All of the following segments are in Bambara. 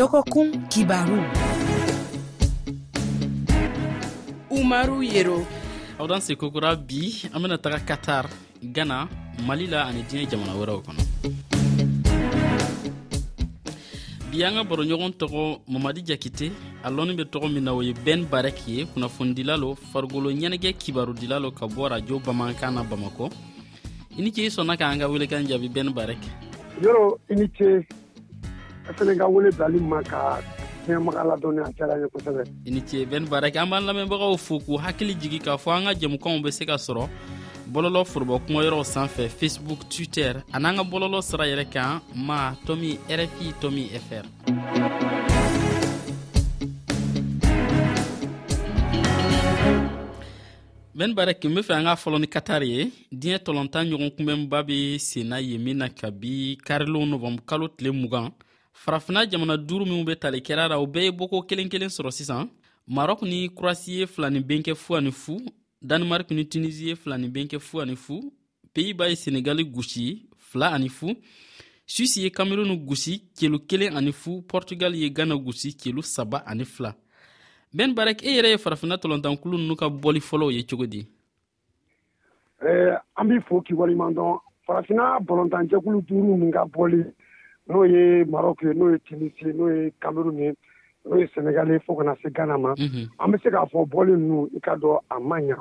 dɔgɔkun kibaru umaru yero aw dan se kokura bi an bena taga katar gana mali la ani diɲɛ jamana wɛrɛw kɔnɔ bi an ka baroɲɔgɔn tɔgɔ mamadi jakite a lɔnni bɛ tɔgɔ min na o ye ben barɛk ye kunnafonidila lo farigolo ɲɛnɛgɛ kibarudila lo ka bɔ rajo bamankan na bamakɔ i ni ce i sɔnna k'an ka welekan jaabi ben barɛk yɔrɔ i ni ce a fana ka wele bilali ma ka i ni ce bɛn baara kɛ an b'an lamɛnbagaw fo k'u hakili jigi k'a fɔ an ka jɛmukanw bɛ se ka sɔrɔ bɔlɔlɔ forobɔ kumayɔrɔw sanfɛ facebook twitter an'an ka bɔlɔlɔ sira yɛrɛ kan ma tɔmi rfi tɔmi fr ben barek n be fɛ an k'a fɔlɔ ni katar ye diɲɛ tɔlɔntan ɲɔgɔn kunbɛnba be senna ye min na kabi karilenw nɔvɛnbu kalo tile mugan farafina jamana duuru minw be tali kɛra ra u bɛɛ ye bɔko kelen kelen sɔrɔ sisan marɔk ni kurasi ye filani benkɛ fu ani fu danimark ni tunisi ye filani benkɛ fu ani fu peyiba ye senegali gosi fila ani fu suisi ye kamerunu gosi kelo kelen ani fu portugal ye gana gosi kelo saba ani fila ben barak e yɛrɛ ye farafina tɔlɔntankulu nunu ka bɔli fɔlɔw ye cogo di eh, an b'i fo k'i waliman dɔn farafina bɔlɔntanjɛkulu duuru min ka bɔli n'o ye marɔk ye n'o ye tunisi n'o ye kamerun ye n'o ye senegal ye fo kana se gana ma mhm. an be se k'a fɔ bɔli nunu i ka dɔ a man ɲa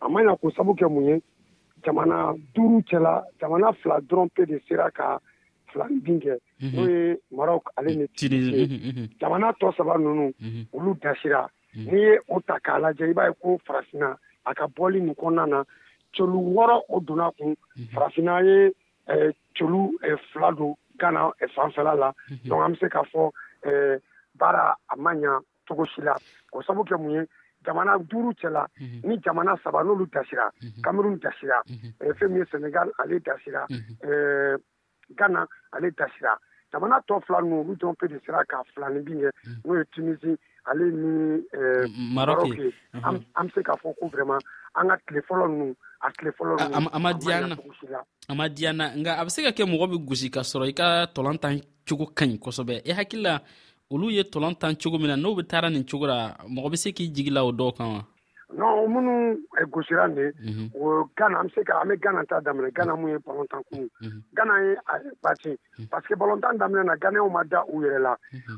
a ma ɲa ko sabu kɛ mun ye jamana duuru cɛla jamana fila dɔrɔn pe de sera ka filani bin kɛ mhm. n'o ye marok ale ni tunisi ye mhm, mhm, jamana tɔ saba ninnu olu dasira n'i ye o ta k'a lajɛ i b'a ye ko farafina a ka bɔli nin kɔnɔna na colu wɔɔrɔ o donna kun farafina ye eh, colu eh, fila don gana eh, fanfɛla la donc an bɛ se k'a fɔ baara a ma ɲa cogo si la o sabu kɛ mun ye jamana duuru cɛla mhm. ni jamana saba n'olu dasira mhm. cameroun dasira mhm. eh, fɛn min ye senegal ale dasira eh, ghana ale dasira jamana tɔ fila ninnu olu dɔrɔn pe de sera ka filani bin kɛ n'o ye tunisi ale ni eh, maroc ye an bɛ se k'a fɔ ko vraiment an ka tile fɔlɔ ninnu a tile fɔlɔ ninnu a ma diya na a ma diya na nka a bɛ se ka kɛ mɔgɔ bɛ gosi ka sɔrɔ i ka tɔlɔn tan cogo ka ɲi kosɛbɛ e hakili la olu ye tɔlɔn tan cogo min na n'o bɛ taara nin cogo la mɔgɔ bɛ se k'i jigi la o dɔw kan wa non minnu eh, gosira nin ye mhm. o gana an bɛ se ka an bɛ gana ta daminɛ gana mun ye balontan kun mhm. gana ye bati mhm. parce que balontan daminɛ na ganew ma da u yɛrɛ la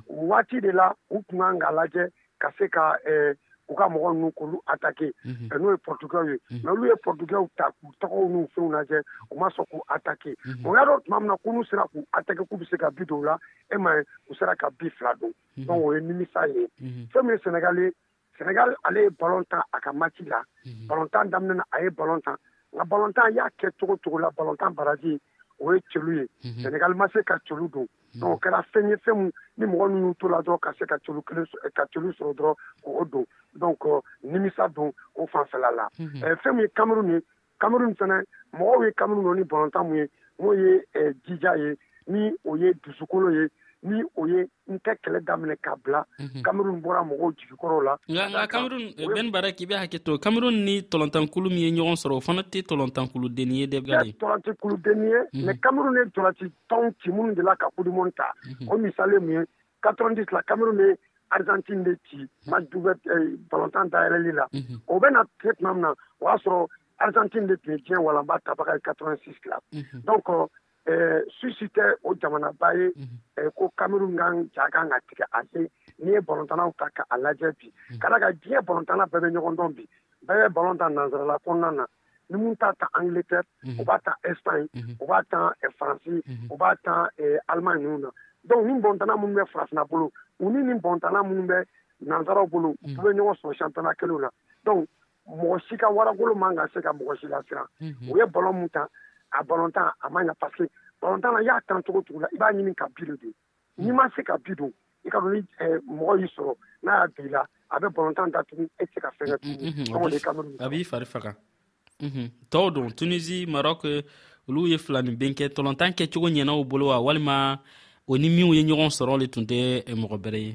waati de la u tun kan ka lajɛ ka se ka eh, u ka mɔgɔ ninnu k'olu atake mhm. eh, n'o ye pɔrtugɛw ye mhm. mɛ olu ye pɔrtugɛw ta k'u tɔgɔw n'u fɛnw lajɛ u ma sɔn k'u atake mhm. o y'a dɔn tuma min na ko n'u sera k'u atake k'u bɛ se ka bi dɔw la e ma ye u sera ka bi fila don donc o ye nimisa ye fɛn min ye senegal ye senegal ale ye balon tan a ka mati la balon tan daminɛ na a ye balon tan nka balon tan y'a kɛ cogo cogo la balon tan baraji o ye celu ye senegal ma se ka celu don o kɛra fɛn ye fɛn ni mɔgɔ minnu to la dɔrɔn ka se ka ka tulu sɔrɔ dɔrɔn o don dɔw kɔ nimisa don o fanfɛla la fɛn min ye kamalenmuru ni kamalenmuru fana mɔgɔw ye kamalenmuru ni bɔntanmu ye n'o ye jija ye ni o ye dusukolo ye ni o ye n tɛ kɛlɛ daminɛ ka bila kamalenmuru bɔra mɔgɔw jigikɔrɔ la nka k'i bɛ hakɛ to kamalenmuru ni tɔntankulu min ye ɲɔgɔn sɔrɔ o fana tɛ tɔntankuluden ye dɛ tɔnkuludennin ye mɛ kamalenmuru ni tɔti tɔnw ci minnu de la ka kudumɔni ta mhm. o misali mun ye 90 la cameroun bɛ argentine de ci mhm. match duvet eh, balontan dayɛlɛli la mhm. o bɛna se tuma min na o y'a sɔrɔ argentine de tun ye diɲɛ walanba tabaga ye 86 la donc eh, susi tɛ o jamanaba ye eh, ko cameroun kan ja kan ka tigɛ a se n'i ye balontannaw ta ka a lajɛ bi ka da ka diɲɛ balontanna bɛɛ bɛ ɲɔgɔn dɔn bi bɛɛ bɛ balon ta nansarala kɔnɔna na ni minnu t'a ta angleterre u b'a ta espagne u b'a ta faransi u b'a ta allemagne ninnu na donc ni bɔntana minnu bɛ farafina bolo u ni nin bɔntana minnu bɛ nanzaraw bolo u bɛ ɲɔgɔn sɔrɔ championnat kelenw na donc mɔgɔ si ka waragolo man ka se ka mɔgɔ si lasiran u ye ballon mun ta a ballon tan a man ɲa parce que ballon tan na i y'a tan cogo cogo la i b'a ɲini ka biri de n'i ma se ka bi don i ka ni mɔgɔ y'i sɔrɔ n'a y'a bi la a bɛ bɔntan da tugun e se ka fɛn ka tugun a b'i fari faga tɔw don tunisi marɔk olu ye fila ni benkɛ tɔlɔntan kɛcogo ɲɛnaw bolo wa walima o ni minw ye ɲɔgɔn sɔrɔ de tun tɛ mɔgɔ bɛrɛ ye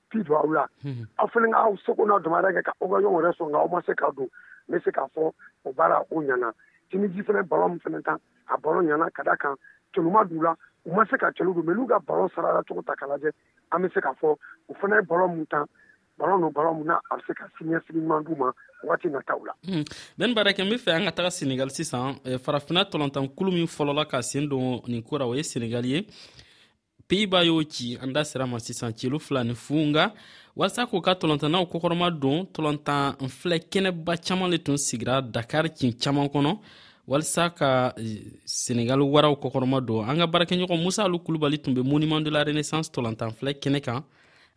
ki don aw la aw fana ka aw seko n'a damahira kɛ ka aw ka ɲɔgɔn wɛrɛ sɔrɔ nka aw ma se ka don n bɛ se k'a fɔ o baara o ɲana tiniji fana balon min fana ta a balon ɲana ka da kan cɛluma d'u la u ma se ka cɛlu don mɛ n'u ka balon sarara cogo ta ka lajɛ an bɛ se k'a fɔ u fana ye balon min ta balon don balon min na a bɛ se ka siniɲɛsigi ɲuman d'u ma waati nataw la bɛn baara kɛ n bɛ fɛ an ka taga senegali sisan farafina tɔlɔntankulu min fɔlɔla ka sen don nin ko ra o ye senegali ye peyiba y'o ci an da sira ma sisan celu fila ni fu nga walisa k'u ka tɔlɔntanaw kokɔrɔma don tɔlɔntan filɛ kɛnɛba caaman le tun sigira dakar cin caaman kɔnɔ walisa ka eh, senegal waraw kokɔrɔma don an ka baarakɛɲɔgɔn musa alu kulubali tun be monument de la renaissance tɔlɔntan filɛ kɛnɛ kan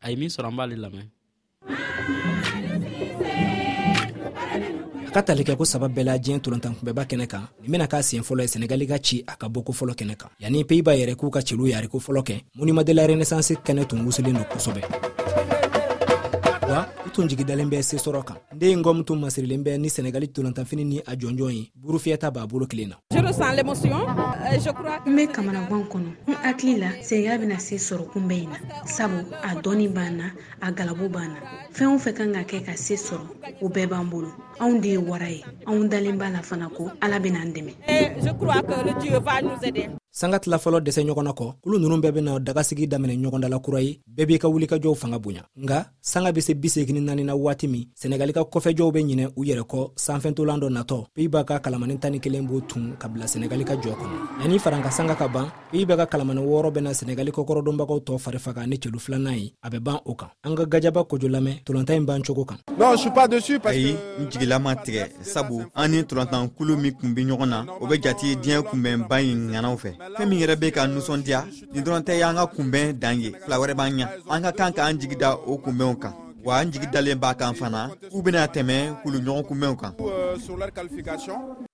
a ye min sɔrɔ an b'ale lamɛn a ka talikɛ ko saba bɛɛ la diɲɛ ntolantankunbɛba kɛnɛ kan nin bɛna k'a siɲɛ fɔlɔ ye senegali ka ci a ka bɔ ko fɔlɔ kɛnɛ kan yanni peyiba yɛrɛ k'u ka celu yari ko fɔlɔ kɛ monument de la renaissance kɛnɛ tun wusulen don kosɛbɛ wa u tun jigidalen bɛ sesɔrɔ kan n den ngom tun masirilen bɛ ni senegali ntolantanfini ni a jɔnjɔn ye burufyɛta b'a bolo kelen na n bɛ kamanagan kɔnɔ n hakili la segiya bɛna se sɔrɔ kunbɛn in na sabu a dɔɔni b'an na a galabu b'an na fɛn o fɛn kan ka kɛ ka se sɔrɔ o bɛɛ b'an bolo anw de ye wara ye anw dalen b'a la fana ko ala bɛna an dɛmɛ sanga tila fɔlɔ dɛsɛ ɲɔgɔn na kɔ kulu ninnu bɛɛ bɛna dagasigi daminɛ ɲɔgɔndala kura ye bɛɛ b'i ka wulikajɔw fanga bonya nka sanga bɛ se bisegin naani na waati min senegali ka kɔfɛjɔw bɛ ɲinɛ u yɛrɛ kɔ sanfɛntolan dɔ natɔ peyiba ka kalamani tan ni kelen b'o tun ka bila senegali ka jɔ kɔnɔ yanni faranka sanga ka ban peyiba ka kalamani wɔɔrɔ bɛna senegali kɔkɔrɔdonbagaw tɔ fari faga ni celu filanan ye a bɛ ban o kan an ka gajaba kojo lamɛn tolontan in ban cogo kan ayi n jigila ma tigɛ sabu an ni tolontan kulu min tun bɛ ɲɔgɔn na o bɛ jate diɲɛ kunbɛnba in ɲanaw fɛ fɛn min yɛrɛ bɛ ka nisɔndiya nin dɔrɔn tɛ y'an ka kunbɛn dan ye fila wɛrɛ b'an ɲa an ka kan k'an jigi da o kunbɛnw kan wa an jigi dalen b'a kan fana k'u bɛna tɛmɛ kulu ɲɔgɔn kunbɛnw kan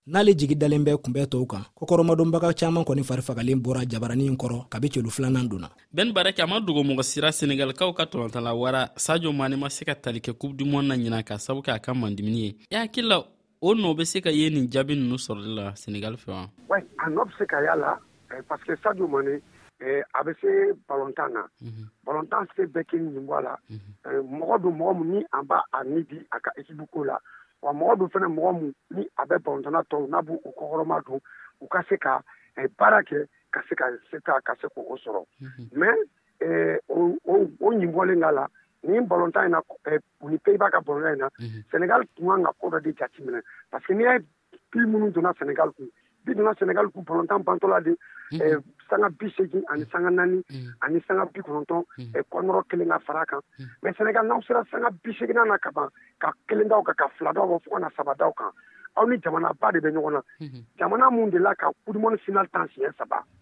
n'ale jigi dalen bɛ kunbɛn tɔw kan kɔkɔrɔmadonbaga caman kɔni fari fagalen bɔra jabarani in kɔrɔ kabi celu filanan donna ben baraki a ma dogo mɔgɔ sira senegalikaw ka tɔlɔntala wara sajo mane ma se ka talikɛ coupe du monde na ɲinan ka sabu kɛ a ka mandimini ye i hakili la o nɔ bɛ se ka ye nin jaabi ninnu sɔrɔli la senegali fɛ wa oui a nɔ bɛ se ka y'a la eh, parce que sadio mane eh, a bɛ se balontan na mhm. balontan se bɛɛ k'i nin bɔ a la mhm. eh, mɔgɔ don mɔgɔ min ni an b'a a ni di a ka ekibu ko la wa mɔgɔ don fana mɔgɔ min ni a bɛ balontanna tɔw n'a b'u kɔkɔrɔma don u ka se ka baara kɛ ka se ka se ta ka se k'o sɔrɔ mais eh, o o- o ɲinbɔlen k'a la nin balontan in na eh, ni peyiba ka balontan in na senegal tun kan ka ko dɔ de jateminɛ parce que n'i y'a ye bi minnu donna senegal kun bi donna senegal kun balontan bantɔla de eh, sanga bi segin ani sanga naani ani sanga bi kɔnɔntɔn eh, kɔnɔrɔ kelen ka fara a kan mais senegal n'aw sera sanga bi seginna na ka ban ka kelen daw kan ka fila daw kan fo ka na saba daw kan aw ni jamanaba de bɛ ɲɔgɔn na jamana mun de la ka kudumɔni final tan siɲɛ saba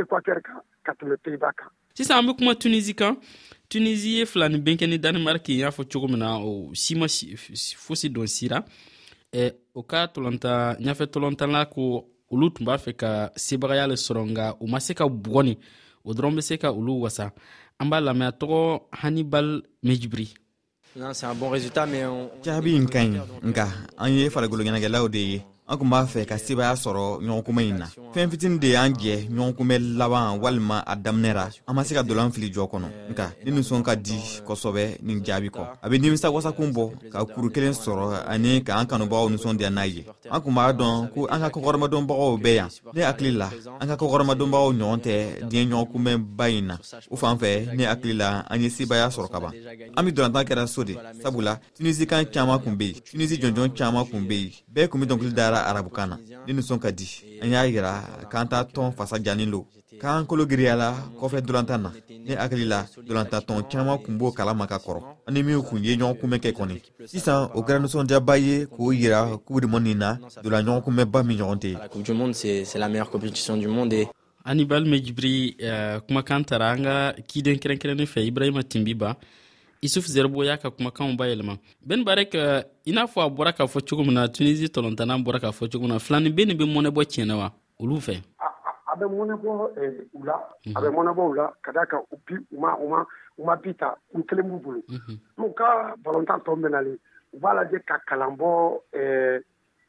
ekwatɛri kan ka tɛmɛ peyiba kan sisan an be kuma tunisi kan tunisi ye filani benkɛ ni danimarki y'a fɔ cogo min na o sima fosi don sira eh, o ka tolɔnta ɲafɛ tolɔntanla ko olu tun b'a fɛ ka sebagaya le sɔrɔ nka u ma se ka bugɔni o dɔrɔn be se ka olu wasa an b'a lamɛn tɔgɔ hannibal mejibri jaabi in ka ɲi nka an ye farikoloɲɛnajɛlaw de ye an tun b'a fɛ ka sebaaya sɔrɔ ɲɔgɔnkunbɛ in na fɛn fitini de y'an jɛ ɲɔgɔnkunbɛ laban walima a daminɛ ra an ma se ka dolan fili jɔ kɔnɔ nka ne nisɔn ka di kosɔbɛ nin jaabi kɔ a bɛ nimisa wasakun bɔ ka kuru kelen sɔrɔ ani ka an kanubagaw nisɔndiya n'a ye an tun b'a dɔn ko an ka kɔkɔrɔmadɔnbagaw bɛ yan ne hakili la an ka kɔkɔrɔmadɔnbagaw ɲɔgɔn tɛ diɲɛ ɲɔgɔnkunbɛnba in na o fan fɛ ne hakili la an ye sebaaya sɔrɔ ka ban an bɛ dɔlatan kɛra so de sabula tunisikan caman tun bɛ yen tunisi jɔnjɔn caman tun bɛ yen bɛɛ tun bɛ dɔnkili da arabukan na ne nisɔn ka di an y'a jira k'an t'a tɔn fasa jannen don k'an kolo giriyala kɔfɛ dolantan na ne hakili la dolantatɔn caman tun b'o kala ma ka kɔrɔ ani minw kun ye ɲɔgɔn kunbɛn kɛ kɔni sisan o kɛra nisɔndiyaba ye k'o yira k'u de mɔni na dolanɲɔgɔn kunbɛnba min ɲɔgɔn tɛ yen anibal mejibiri eh, kumakan tara an ka kiden kɛrɛnkɛrɛnnen fɛ ibrahima tinbiba isuf zerbo y'a ka kumakanw bayɛlɛma ben barek eh, i n'a fɔ a bɔra k'a fɔ cogo min na tunisi tɔlɔntanan bɔra k'a fɔ cogo min na filani be nin be mɔnɛbɔ tiɲɛna wa olu fɛ a bɛ mɔnɛbɔ eh, u la mhm. a bɛ mɔnɛbɔ u la ka da kan bi u ma u ma u ma bi ta kun kelen b'u bolo mhm. u ka balontan tɔ mɛnalen u b'a lajɛ ka kalan bɔ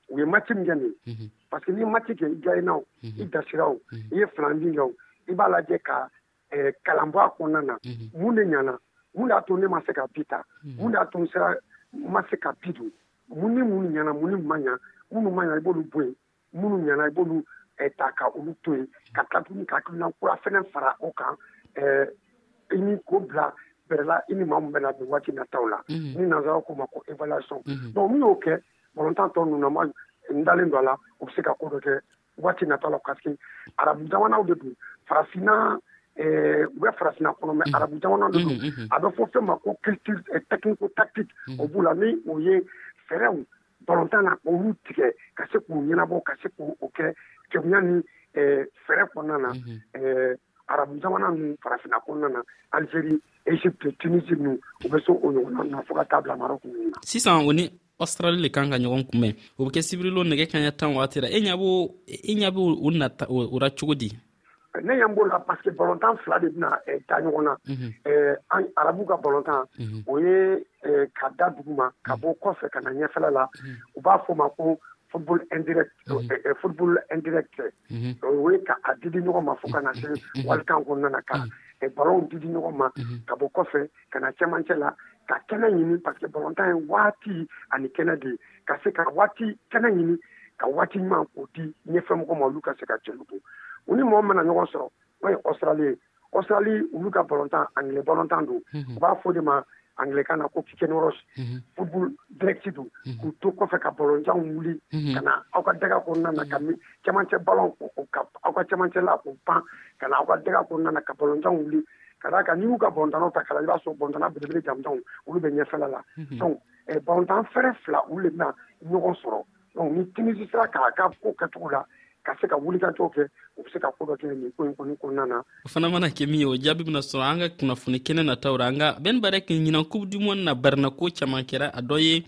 u ye mati min kɛ nin ye parce que n'i mati kɛ i gayina o i dasira o i ye filanin kɛ o i b'a lajɛ ka eh, kalanbɔ a kɔnɔna na mun de ɲana mun de y'a to ne ma se ka bi ta mun de y'a to n sera ma se ka bi dun mun ni mun ɲana mun ni ma ɲa minnu ma ɲa i b'olu bɔ yen minnu ɲana i b'olu eh, ta ka olu to yen ka tila tuguni ka hakilina kura fɛnɛ fara o kan eh, i ni ko bila bɛrɛla i ni maa min bɛna don waati nataw la ni nanzaraw k'o ma ko évaluation donc min y'o kɛ balontan tɔ ninnu ma n dalen don a la u bɛ se ka ko dɔ kɛ waati nata la parce que arabu jamanaw de don farafinna eh, u bɛ farafinna kɔnɔ mɛ mm. arabu jamanaw de don mm, mm, a bɛ fɔ fɛn ma ko culture eh, technico tactique o b'u la ni o ye fɛɛrɛw balontan na olu tigɛ ka se k'u ɲɛnabɔ ka se k'u o kɛ kegunya ni eh, fɛɛrɛ kɔnɔna na arabu jamana ninnu farafinna kɔnɔna na algérie Egypte, Tunisie ninnu u bɛ se o ɲɔgɔnna na fo ka taa bila Maroc ninnu na. Sisan o ni Australie de kan ka ɲɔgɔn kunbɛn o bɛ kɛ sibirilon nɛgɛ kaɲɛ tan waati la e ɲɛ b'o e ɲɛ b'o o nata o la cogo di. ne ɲɛ b'o la parce que balontan fila de bɛna eh, ta ɲɔgɔn na mhm. eh, arabu ka balontan mhm. o ye eh, ka da dugu ma ka mhm. bɔ kɔfɛ ka na ɲɛfɛla la u b'a fɔ ma ko football indirect football indirect Mhm. o ye ka a didi ɲɔgɔn ma fo ka na se mhm. Mhm. walikan kɔnɔna na ka balonw didi ɲɔgɔn ma ka bɔ kɔfɛ ka na cɛmancɛ la ka kɛnɛ ɲini parce que balontan ye waati ani kɛnɛ de ye ka se ka waati kɛnɛ ɲini ka waati ɲuman k'o di ɲɛfɛmɔgɔ ma olu ka se ka cɛlugu u ni mɔgɔ mana ɲɔgɔn sɔrɔ n'o ye Australie ye, Australie olu ka balontan anglais balontan don, unhun, u b'a fɔ o de ma anglais-kan na ko kiceni wɔrɔsi, unhun, football direct don, unhun, k'u to kɔfɛ ka balontanw wuli, unhun, ka na aw ka daga kɔnɔna na ka mi cɛmancɛ balon ka aw ka cɛmancɛ la k'u pan ka na aw ka daga kɔnɔna na ka balontanw wuli ka d'a kan n'i y'u ka balontannaw ta k'a lajɛ i b'a sɔrɔ balontanna belebele jamujanw olu bɛ ɲɛfɛla la, unhun, donc balontan fɛrɛ fila olu de bɛna ɲɔgɔn sɔrɔ Donc ni Tunisie sera k'a ka ko kɛcogo la ka se ka wulikajɔ kɛ u bɛ se ka ko dɔ kɛ nin ko in kɔni kɔnɔna na. O fana mana kɛ min ye o jaabi bɛna sɔrɔ an ka kunnafoni kɛnɛ nataw la nka Ben Barre k'i ɲinan coupe du monde na barina ko caman kɛra a dɔ ye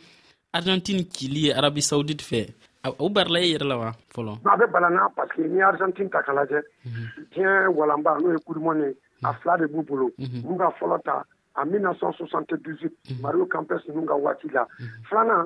Argentine cili ye Arabie Saoudite fɛ o barila e yɛrɛ la wa fɔlɔ. A bɛ bala n'a parce que n'i ye Argentine ta k'a lajɛ diɲɛ walanba n'o ye coupe du monde ye a fila de b'u bolo u b'u ka fɔlɔ ta en 1978 Mario Kempes ninnu ka waati la filanan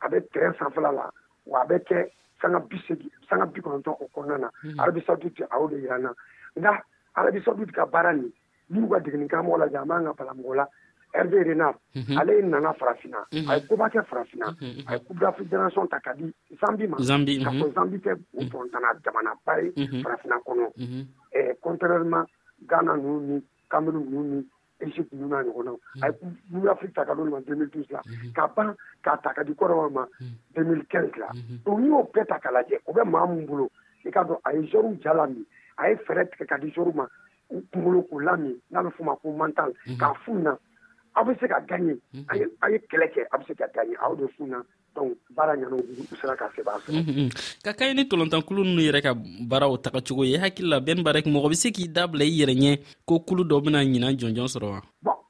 a bɛ tɛrɛn sanfɛla la wa a bɛ kɛ sanga bi segin sanga bi kɔnɔntɔn o kɔnɔna na mhm. arabi saudite a y'o de yira na nka arabi saudite ka baara nin n'u ka degeninkaramɔgɔ lajɛ a man ka bala mɔgɔ la herve renard mhm. ale nana farafina mhm. a ye koba kɛ farafina a ye coupe d'afrique génération ta ka di zambi ma ka fɔ zambi tɛ o tɔntana jamanaba ye farafina kɔnɔ eh, contrairement ghana ninnu ni cameroun ninnu ni Egypte ninnu n'a ɲɔgɔnnaw a ye Coupe d'Afrique ta ka d'olu ma 2012 la ka ban k'a ta ka di Cote d'Ivoire ma 2015 la donc n'i y'o bɛɛ ta k'a lajɛ o bɛ maa min bolo i k'a dɔn a ye joueurs ja lamin a ye fɛɛrɛ tigɛ ka di joueurs ma u kunkolo k'u lamin n'a bɛ f'o ma ko mental k'a f'u ɲɛna aw bɛ se ka gagner a ye kɛlɛ kɛ aw bɛ se ka gagner a y'o de f'u ɲɛna ka kɛɲɛ ni tolontankulu ninnu yɛrɛ ka baaraw tagacogo ye i hakili la ben barak mɔgɔ bɛ se k'i da bila i yɛrɛ ɲɛ ko kulu dɔ bɛna ɲinan jɔnjɔn sɔrɔ wa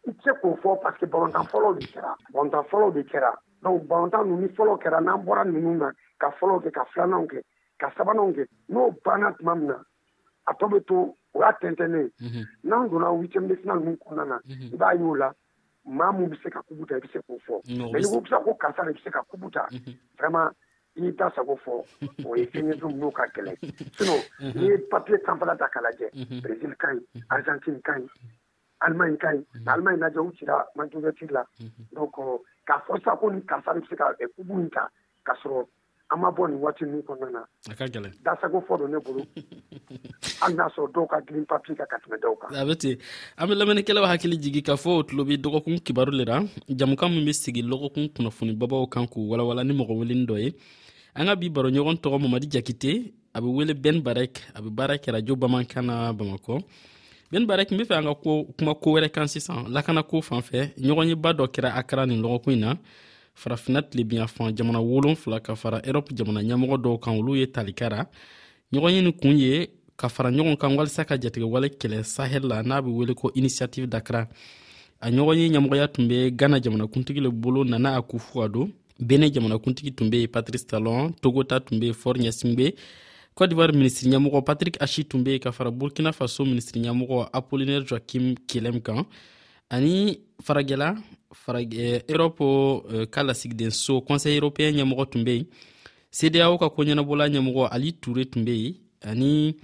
i tɛ se k'o fɔ parce que balontan fɔlɔw de kɛra balontan fɔlɔw de kɛra donc balontan ninnu ni fɔlɔ kɛra n'an bɔra ninnu na ka fɔlɔw kɛ ka filananw kɛ ka sabananw kɛ n'o banna tuma min na a tɔ bɛ to o y'a tɛntɛnnen n'an donna huitième de finale ninnu kɔnɔna na i b'a y'o la maa min bɛ se ka kubu ta i bɛ se k'o fɔ mɛ n'i ko bisa ko karisa de bɛ se ka kubu ta vraiment i y'i ta sago fɔ o ye fɛn ye fɛn minnu ka gɛlɛn sinon n'i ye papier sanfɛla ta k'a lajɛ Brésil ka ɲi Argentine ka ɲi Allemagne ka ɲi nka Allemagne lajɛ u cira match ouverture la donc k'a fɔ sisan ko nin karisa de bɛ se ka kubu in ta k'a sɔrɔ an ma bɔ nin waati min kɔnɔna na a ka gɛlɛn dasago fɔ don ne bolo hali n'a sɔrɔ dɔw ka girin papiye kan ka tɛmɛ dɔw kan a bɛ ten an bɛ lamɛnnikɛlaw hakili jigi ka fɔ tulo bɛ dɔgɔkun kibaru le la jamukan min bɛ sigi lɔgɔkun kunnafonibabaw kan k'u walawala ni mɔgɔ weleni dɔ ye an ka bi baroɲɔgɔn tɔgɔ mamadi jakite a bɛ wele ben barek a bɛ baara kɛ rajo bamankan na bamakɔ ben barek n bɛ fɛ an ka kuma ko wɛrɛ kan sisan lakanako fan fɛ ɲɔgɔnyeba dɔ kɛra akara nin lɔgɔkun in na farafinna tilebinyanfan jamana wolonfila ka fara erɔp jamana ɲɛmɔgɔ dɔw kan olu ye tali kɛra ɲɔgɔn ye ni kun ye ka fara ɲɔgɔn kan walisa ka jatigɛwale kɛlɛ sahɛl la n'a bɛ wele ko initiative dakra a ɲɔgɔn ye ɲɛmɔgɔya tun bɛ ghana jamanakuntigi le bolo nana a kufuwa don bene jamanakuntigi tun bɛ patrice talon togo ta tun bɛ fort ɲɛsinbe cote d'ivoire minisiri ɲɛmɔgɔ patrick ashi tun bɛ ka fara burkina faso minisiri ɲɛmɔgɔ apollinaire joakim kelem kan ani farajɛla farajɛ erɔpu eh, ka lasigiden so kɔnsɛyi eropeyɛn ɲɛmɔgɔ tun bɛ yen sedeyawo ka koɲɛnabɔla ɲɛmɔgɔ ali ture tun bɛ yen ani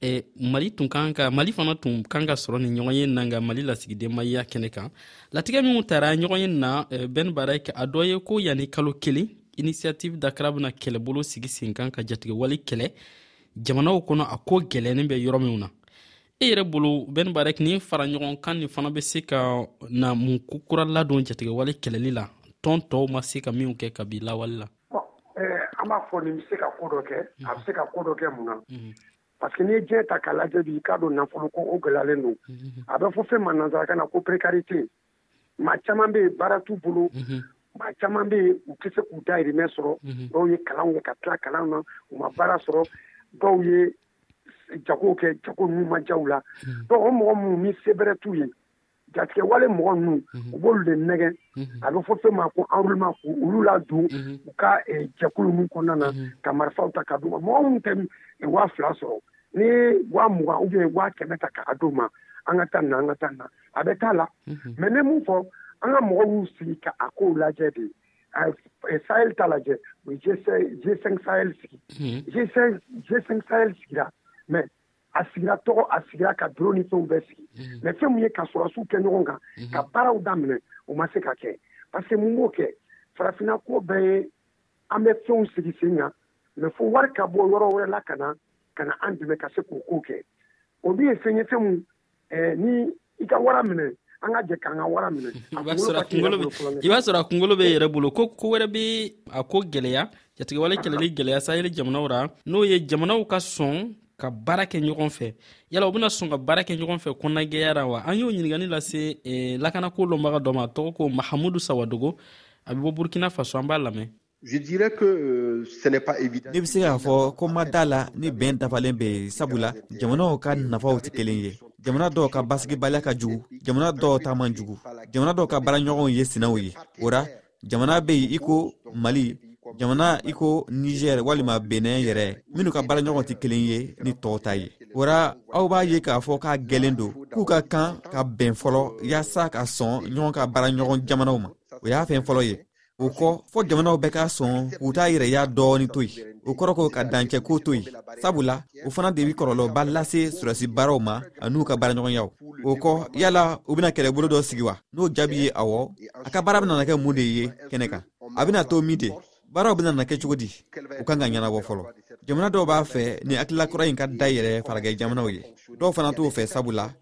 eh, mali tun kan ka mali fana tun kan ka sɔrɔ ni ɲɔgɔn ye na nka mali lasigiden maya kɛnɛ kan latigɛ minnu tara ɲɔgɔn ye na eh, bɛn baara a dɔ ye ko yanni kalo kelen initiative dakara bɛna kɛlɛbolo sigi senkan ka jatigɛwale kɛlɛ jamanaw kɔnɔ a ko gɛlɛnin bɛ yɔrɔ minw na e yɛrɛ bolo ben barek ni fara ɲɔgɔn kan nin fana bɛ se ka na mun ko kura ladon jatigɛwale kɛlɛli la tɔn tɔw ma se ka minw kɛ ka bi lawale la eh, an b'a fɔ nin bɛ se ka ko dɔ kɛ a bɛ se ka ko dɔ kɛ mun na mhm. parce que n'i ye diɲɛ ta k'a lajɛ bi i k'a don nafolo ko o gɛlɛyalen don mhm. a bɛ fɔ fɛn ma nansarakan na ko prekarite maa caman bɛ yen baara t'u bolo mhm. maa caman bɛ yen u tɛ se k'u dayirimɛ sɔrɔ dɔw ye kalanw kɛ ka tila kalan na u ma baara sɔrɔ dɔw ye jago kɛ jago n'u ma jaw la hmm. donc o mɔgɔ minnu ni se bɛrɛ t'u ye jatigɛ wale mɔgɔ ninnu hmm. u b'olu de nɛgɛ hmm. a bɛ fɔ fɛn ma ko enrôlement ko olu la don u ka eh, jɛkulu ninnu kɔnɔna na ka marifaw ta ka d'u ma mɔgɔ minnu tɛ eh, waa fila sɔrɔ ni waa mugan ou bien waa kɛmɛ ta k'a d'u ma an ka taa na an ka taa na a bɛ t'a la mais ne mun fɔ an ka mɔgɔw y'u sigi ka a kow lajɛ de a ye sahel ta lajɛ u ye g5 sahel sigi g5 sahel sigira mais a sigira tɔgɔ a sigira ka bureau ni fɛnw bɛɛ sigi mais fɛn min ye ka sɔrɔsiw kɛ ɲɔgɔn kan ka baaraw daminɛ u ma se ka kɛ parce que mun b'o kɛ farafinna ko bɛɛ ye an bɛ fɛnw sigi sen kan mais fo wari ka bɔ yɔrɔ wɛrɛ la ka na ka na an dɛmɛ ka se k'o ko kɛ olu ye fɛn ye fɛn min eh, ni i ka wara minɛ an ka jɛ k'an ka wara minɛ i b'a sɔrɔ a kunkolo bɛ i b'a sɔrɔ a kunkolo bɛ yɛrɛ bolo ko ko wɛrɛ bɛ a ko gɛlɛya jatigɛwale kɛlɛli gɛlɛya saheli jamanaw ra n'o ye jamanaw ka sɔn ka baara kɛ ɲɔgɔn fɛ yala u bɛna sɔn ka baara kɛ ɲɔgɔn fɛ kɔnɔnagɛya ra wa an y'o ɲininkali lase eh, lakanako lɔnbaga dɔ ma tɔgɔ ko mahamudu sawadogo a bɛ bɔ burkina faso an b'a lamɛn Je dirais que euh, ce n'est pas évident. Ne bɛ se k'a fɔ ko ma da la ni bɛn dafalen bɛ yen sabula jamanaw ka nafaw tɛ kelen ye jamana dɔw ka basigibaliya ka jugu jamana dɔw ta man jugu jamana dɔw ka baaraɲɔgɔnw ye sinaw ye o ra jamana bɛ yen i ko mali jamana i ko nizɛr walima benɛn yɛrɛ minnu ka baaraɲɔgɔn tɛ kelen ye ni tɔw ta ye o ra aw b'a ye k'a fɔ k'a gɛlɛn don k'u ka kan ka bɛn fɔlɔ yaasa ka sɔn ɲɔgɔn ka baaraɲɔgɔn jamanaw ma o y'a fɛn fɔlɔ ye o kɔ fɔ jamanaw bɛɛ k'a sɔn k'u t'a yɛrɛya dɔɔni to yen o kɔrɔ ko ka dancɛ ko to yen sabula o fana de bɛ kɔlɔlɔba lase sɔrɔdasi baaraw ma an'u ka baaraɲɔgɔnyaw o kɔ yala u bɛna kɛlɛbolo dɔ sigi wa n'o jaabi ye awɔ a ka baara bɛna kɛ mun de ye kɛnɛ kan a bɛna to min de baaraw bɛna na kɛ cogo di u kan ka ɲɛnabɔ fɔlɔ jamana dɔw b'a fɛ ni hakilila kura in ka da yɛrɛ faragɛ jamanaw ye dɔw fana t'o fɛ sabula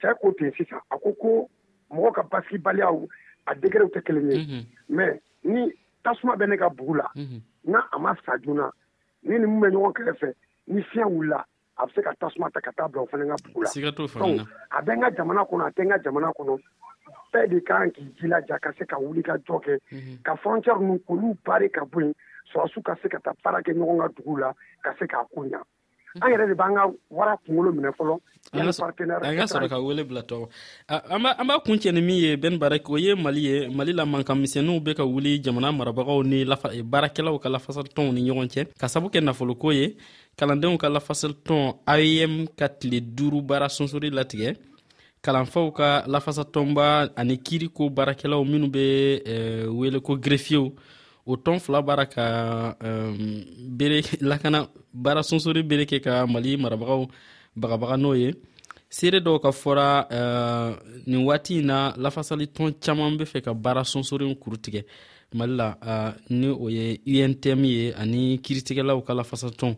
cɛ ko ten sisan a ko ko mɔgɔ ka basigibaliyaw a degerew tɛ kelen ye mais ni tasuma bɛ ne ka bugu la n'a a ma sa joona ni ni mun bɛ ɲɔgɔn kɛrɛfɛ ni fiɲɛ wulila a bɛ se ka tasuma ta ka taa bila o fana ka bugu la donc a bɛ n ka jamana kɔnɔ a tɛ n ka jamana kɔnɔ bɛɛ de kan k'i jilaja ka se ka wuli ka jɔ kɛ ka frontière ninnu k'olu bare ka bɔ yen sɔrɔsiw ka se ka taa baara kɛ ɲɔgɔn ka dugu la ka se k'a ko ɲa an yɛrɛ de b'an ka wara kunkolo minɛ fɔlɔ an ka sɔrɔ ka wele bila tɔgɔ an b'a kun cɛ ni min ye ben barak o ye mali ye mali la mankanmisɛnninw bɛ ka wuli jamana marabagaw ni eh, baarakɛlaw ka lafasalitɔnw ni ɲɔgɔn cɛ ka sabu kɛ nafoloko ye kalandenw ka lafasalitɔn aem ka tile duuru baara sonsori latigɛ kalanfaw ka lafasatɔnba ani kiiriko baarakɛlaw minnu bɛ eh, wele ko greffiyew o tɔn fila b'a la ka bere lakana baara sonsori bere kɛ ka mali marabagaw bagabaga n'o ye seere dɔw ka fɔra nin waati in na lafasali tɔn caman bɛ fɛ ka baara sonsori kuru tigɛ mali la ni o ye untm ye ani kiritigɛlaw ka lafasatɔn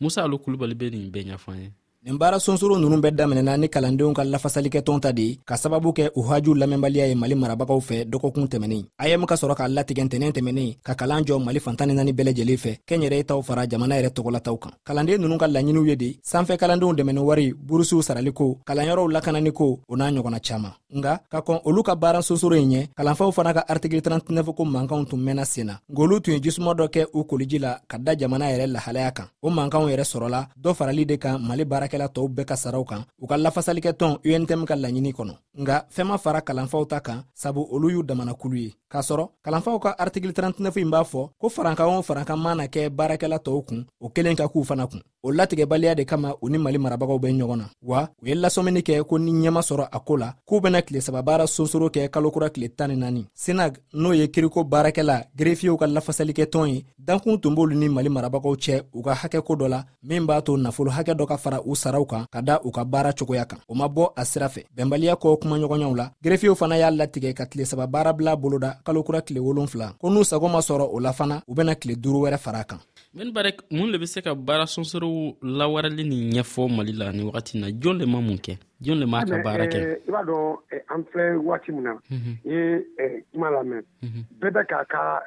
musa alu kulubali bɛ nin bɛɛ ɲɛfɔ an ye nin baara sunsuru ninnu bɛɛ daminɛna ni kalandenw ka lafasalikɛtɔn ta de ye ka sababu kɛ u hajuw lamɛnbaliya ye mali marabagaw fɛ dɔgɔkun tɛmɛnen im ka sɔrɔ k'a latigɛ ntɛnɛn tɛmɛnen ka kalan jɔ mali fantan ni naani bɛɛ lajɛlen fɛ kɛnyɛrɛye taw fara jamana yɛrɛ tɔgɔlataw kan kalanden ninnu ka laɲiniw ye de sanfɛ kalandenw dɛmɛni wari burusiw saraliko kalanyɔrɔw lakananiko o n'a ɲɔgɔnna caman nka ka kɔn olu ka baara sosoro in ɲɛ kalanfaw fana ka artikili 39 ko mankanw tun mɛnna sen na ngolu tun ye jisuma dɔ kɛ u koliji la ka da jamana yɛrɛ lahalaya kan o mankanw yɛrɛ sɔrɔla dɔ farali de kan mali baarakɛla tɔw bɛɛ ka saraw kan u ka lafasalikɛtɔn untm ka laɲini kɔnɔ nka fɛn ma fara kalanfaw ta kan sabu olu y'u damanakulu ye k'a sɔrɔ kalanfaw ka artikili 39 in b'a fɔ ko farankan o farankan mana kɛ baarakɛla tɔw kun o kelen ka k'u fana kun o latigɛbaliya de kama u ni mali marabagaw bɛ ɲɔgɔn na wa u ye lasɔmini kɛ ko ni ɲɛma sɔrɔ a ko la k'u bɛna tile saba baara sonsoro kɛ kalo kura tile tan ni naani senag n'o ye kiriko baarakɛla gerefiyew ka lafasalikɛ tɔn ye dankun tun b'olu ni mali marabagaw cɛ u ka hakɛ ko dɔ la min b'a to nafolo hakɛ dɔ ka fara u saraw kan ka da u ka baara cogoya kan o ma bɔ a sira fɛ bɛnbaliya kɔ kumaɲɔgɔnyaw la gerefiyew fana y'a latigɛ ka tile saba baarabila boloda kalo kura tile wolonfila ko n'u sago ma sɔrɔ o la fana u bɛna tile duuru wɛrɛ fara kan min bare mun le bɛ se ka baara sɔnsɔrɔw lawarali ni ɲɛfɔ mali la ni wagati na jɔn le ma mun kɛ jɔn le ma ka baara kɛ eh, i b'a dɔn eh, an filɛ waati min na mhm. i ye eh, kuma lamɛn mhm. bɛɛ bɛ k'a ka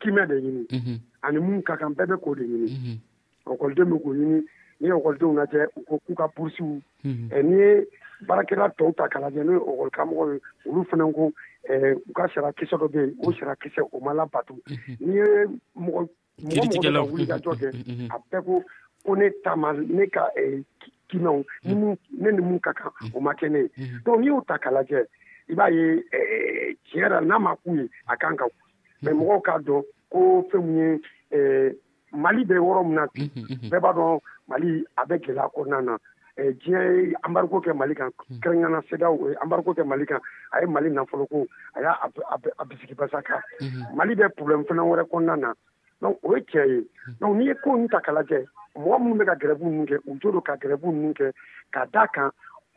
kimɛ de ɲini mhm. ani mun ka kan bɛɛ bɛ k'o de ɲini ɔkɔliden bɛ k'o ɲini ni ɔkɔlidenw lajɛ u ko k'u ka burusiw Mhm. Eh, n'i ye baarakɛla tɔw ta k'a lajɛ n'o ye ɔkɔlikaramɔgɔ ye olu fana ko eh, u ka sara kisɛ dɔ bɛ yen o sara kisɛ o ma labato mhm. n'i ye mɔgɔ mɔgɔ mɔgɔ ka wulikajɔ kɛ mhm, a bɛɛ ko ko ne taama ne ka eh, kinɛw ne ni mun ka kan o ma kɛ ne ye donc n'i y'o ta k'a lajɛ i b'a ye tiɲɛ yɛrɛ n'a ma k'u ye a kan ka mɛ mɔgɔw k'a dɔn ko fɛn min ye mali bɛ yɔrɔ min na bɛɛ b'a dɔn mali a bɛ gɛlɛya ko na diɲɛ ye anbari kɛ mali kan kɛrɛnkana seda anbari kɛ mali kan a ye mali nafolo ko a y'a bisimilabasa kan mali bɛ pbɛn fana wɛrɛ kɔnɔna na o ye cɛ ye n'i ye ko ta kala kɛ mɔgɔ minnu bɛ ka gɛrɛbu ninnu kɛ u jo don ka gɛrɛbu ninnu kɛ ka da kan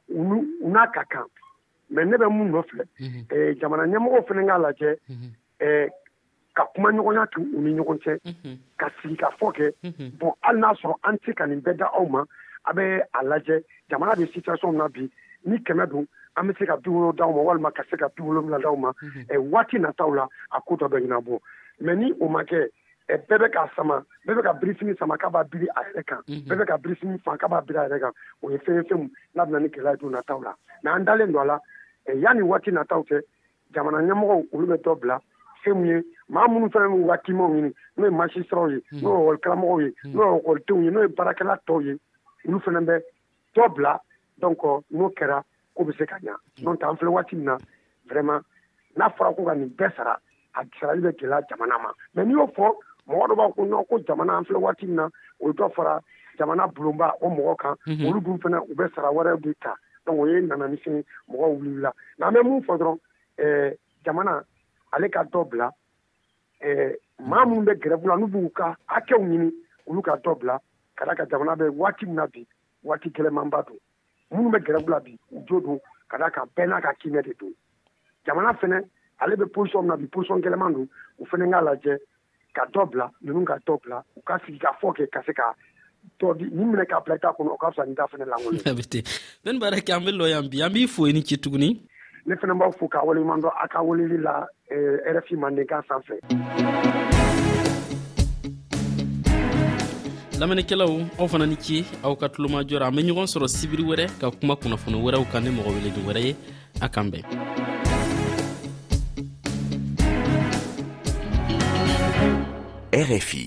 u n'a ka kan mɛ ne bɛ mun nɔ filɛ jamana ɲɛmɔgɔ fana k'a lajɛ ka kuma ɲɔgɔnya tu u ni ɲɔgɔn cɛ ka sigi ka fɔ kɛ bɔn hali y'a sɔrɔ an tɛ ka nin bɛɛ da aw ma a bɛ a lajɛ jamana bɛ si sɔn na bi ni kɛmɛ don an bɛ se ka duuru di aw ma walima ka se ka duuru bila aw ma waati na t' la a ko dɔ bɛ ɲɛna bɔ mɛ ni o ma kɛ bɛɛ bɛ ka sama bɛɛ bɛ ka bisimila sama ka b'a bi a yɛrɛ kan bɛɛ bɛ ka bisimila fan ka b'a bi a yɛrɛ kan o ye fɛn fɛn n'a bɛna ni gɛlɛya don na' la mɛ an dalen don a la yan ni waati na' kɛ jamana ɲɛmɔgɔ olu bɛ dɔ bila se min ye maa minnu fana n'u ka kimaw ɲini n'o ye masi siraw ye hmm. n'o ye karamɔgɔw ye hmm. n'o ye kɔlitenw ye n'o ye baarakɛla tɔw ye olu fana bɛ dɔ bila dɔn kɔ n'o kɛra ko bɛ se ka ɲa hmm. n'o tɛ an filɛ waati min na vraiment n'a fɔra ko ka nin bɛɛ sara a sarali bɛ gɛlɛya jamana ma mɛ n'i y'o fɔ mɔgɔ dɔ b'a ko nɔ ko jamana an filɛ waati min na o dɔ fara jamana bulonba o mɔgɔ kan olu dun fana u bɛ sara wɛrɛ bi ta donc o ye nana ni sini mɔgɔw wulila nka an bɛ mun fɔ dɔrɔn eh, jamana ale ka dɔ bila eh, maa minnu bɛ gɛrɛfu la n'u b'u ka hakɛw ɲini olu ka dɔ bila ka da ka jamana bɛ waati min na bi waati gɛlɛmanba don minnu bɛ gɛrɛfu la bi u jo don ka da ka bɛɛ n'a ka kiimɛ de don jamana fana ale bɛ position min na bi position gɛlɛman don u fana k'a lajɛ ka dɔ bila ninnu ka dɔ bila u ka sigi ka fɔ kɛ ka se ka dɔ di ni minɛ k'a bila i t'a kɔnɔ o ka fisa ni da fana lankolon a bɛ ten bɛni baara kɛ an bɛ lɔ yan bi an b'i fo i ni ci tuguni ne fana b'aw fo k'a waleɲuman dɔn a ka weleli la eh, rfi mandenkan sanfɛ lamɛnnikɛlaw aw fana ni ci aw ka tulomajɔra an bɛ ɲɔgɔn sɔrɔ sibiri wɛrɛ ka kuma kunnafoni wɛrɛw kan ni mɔgɔ weledi wɛrɛ ye a kan bɛn RFI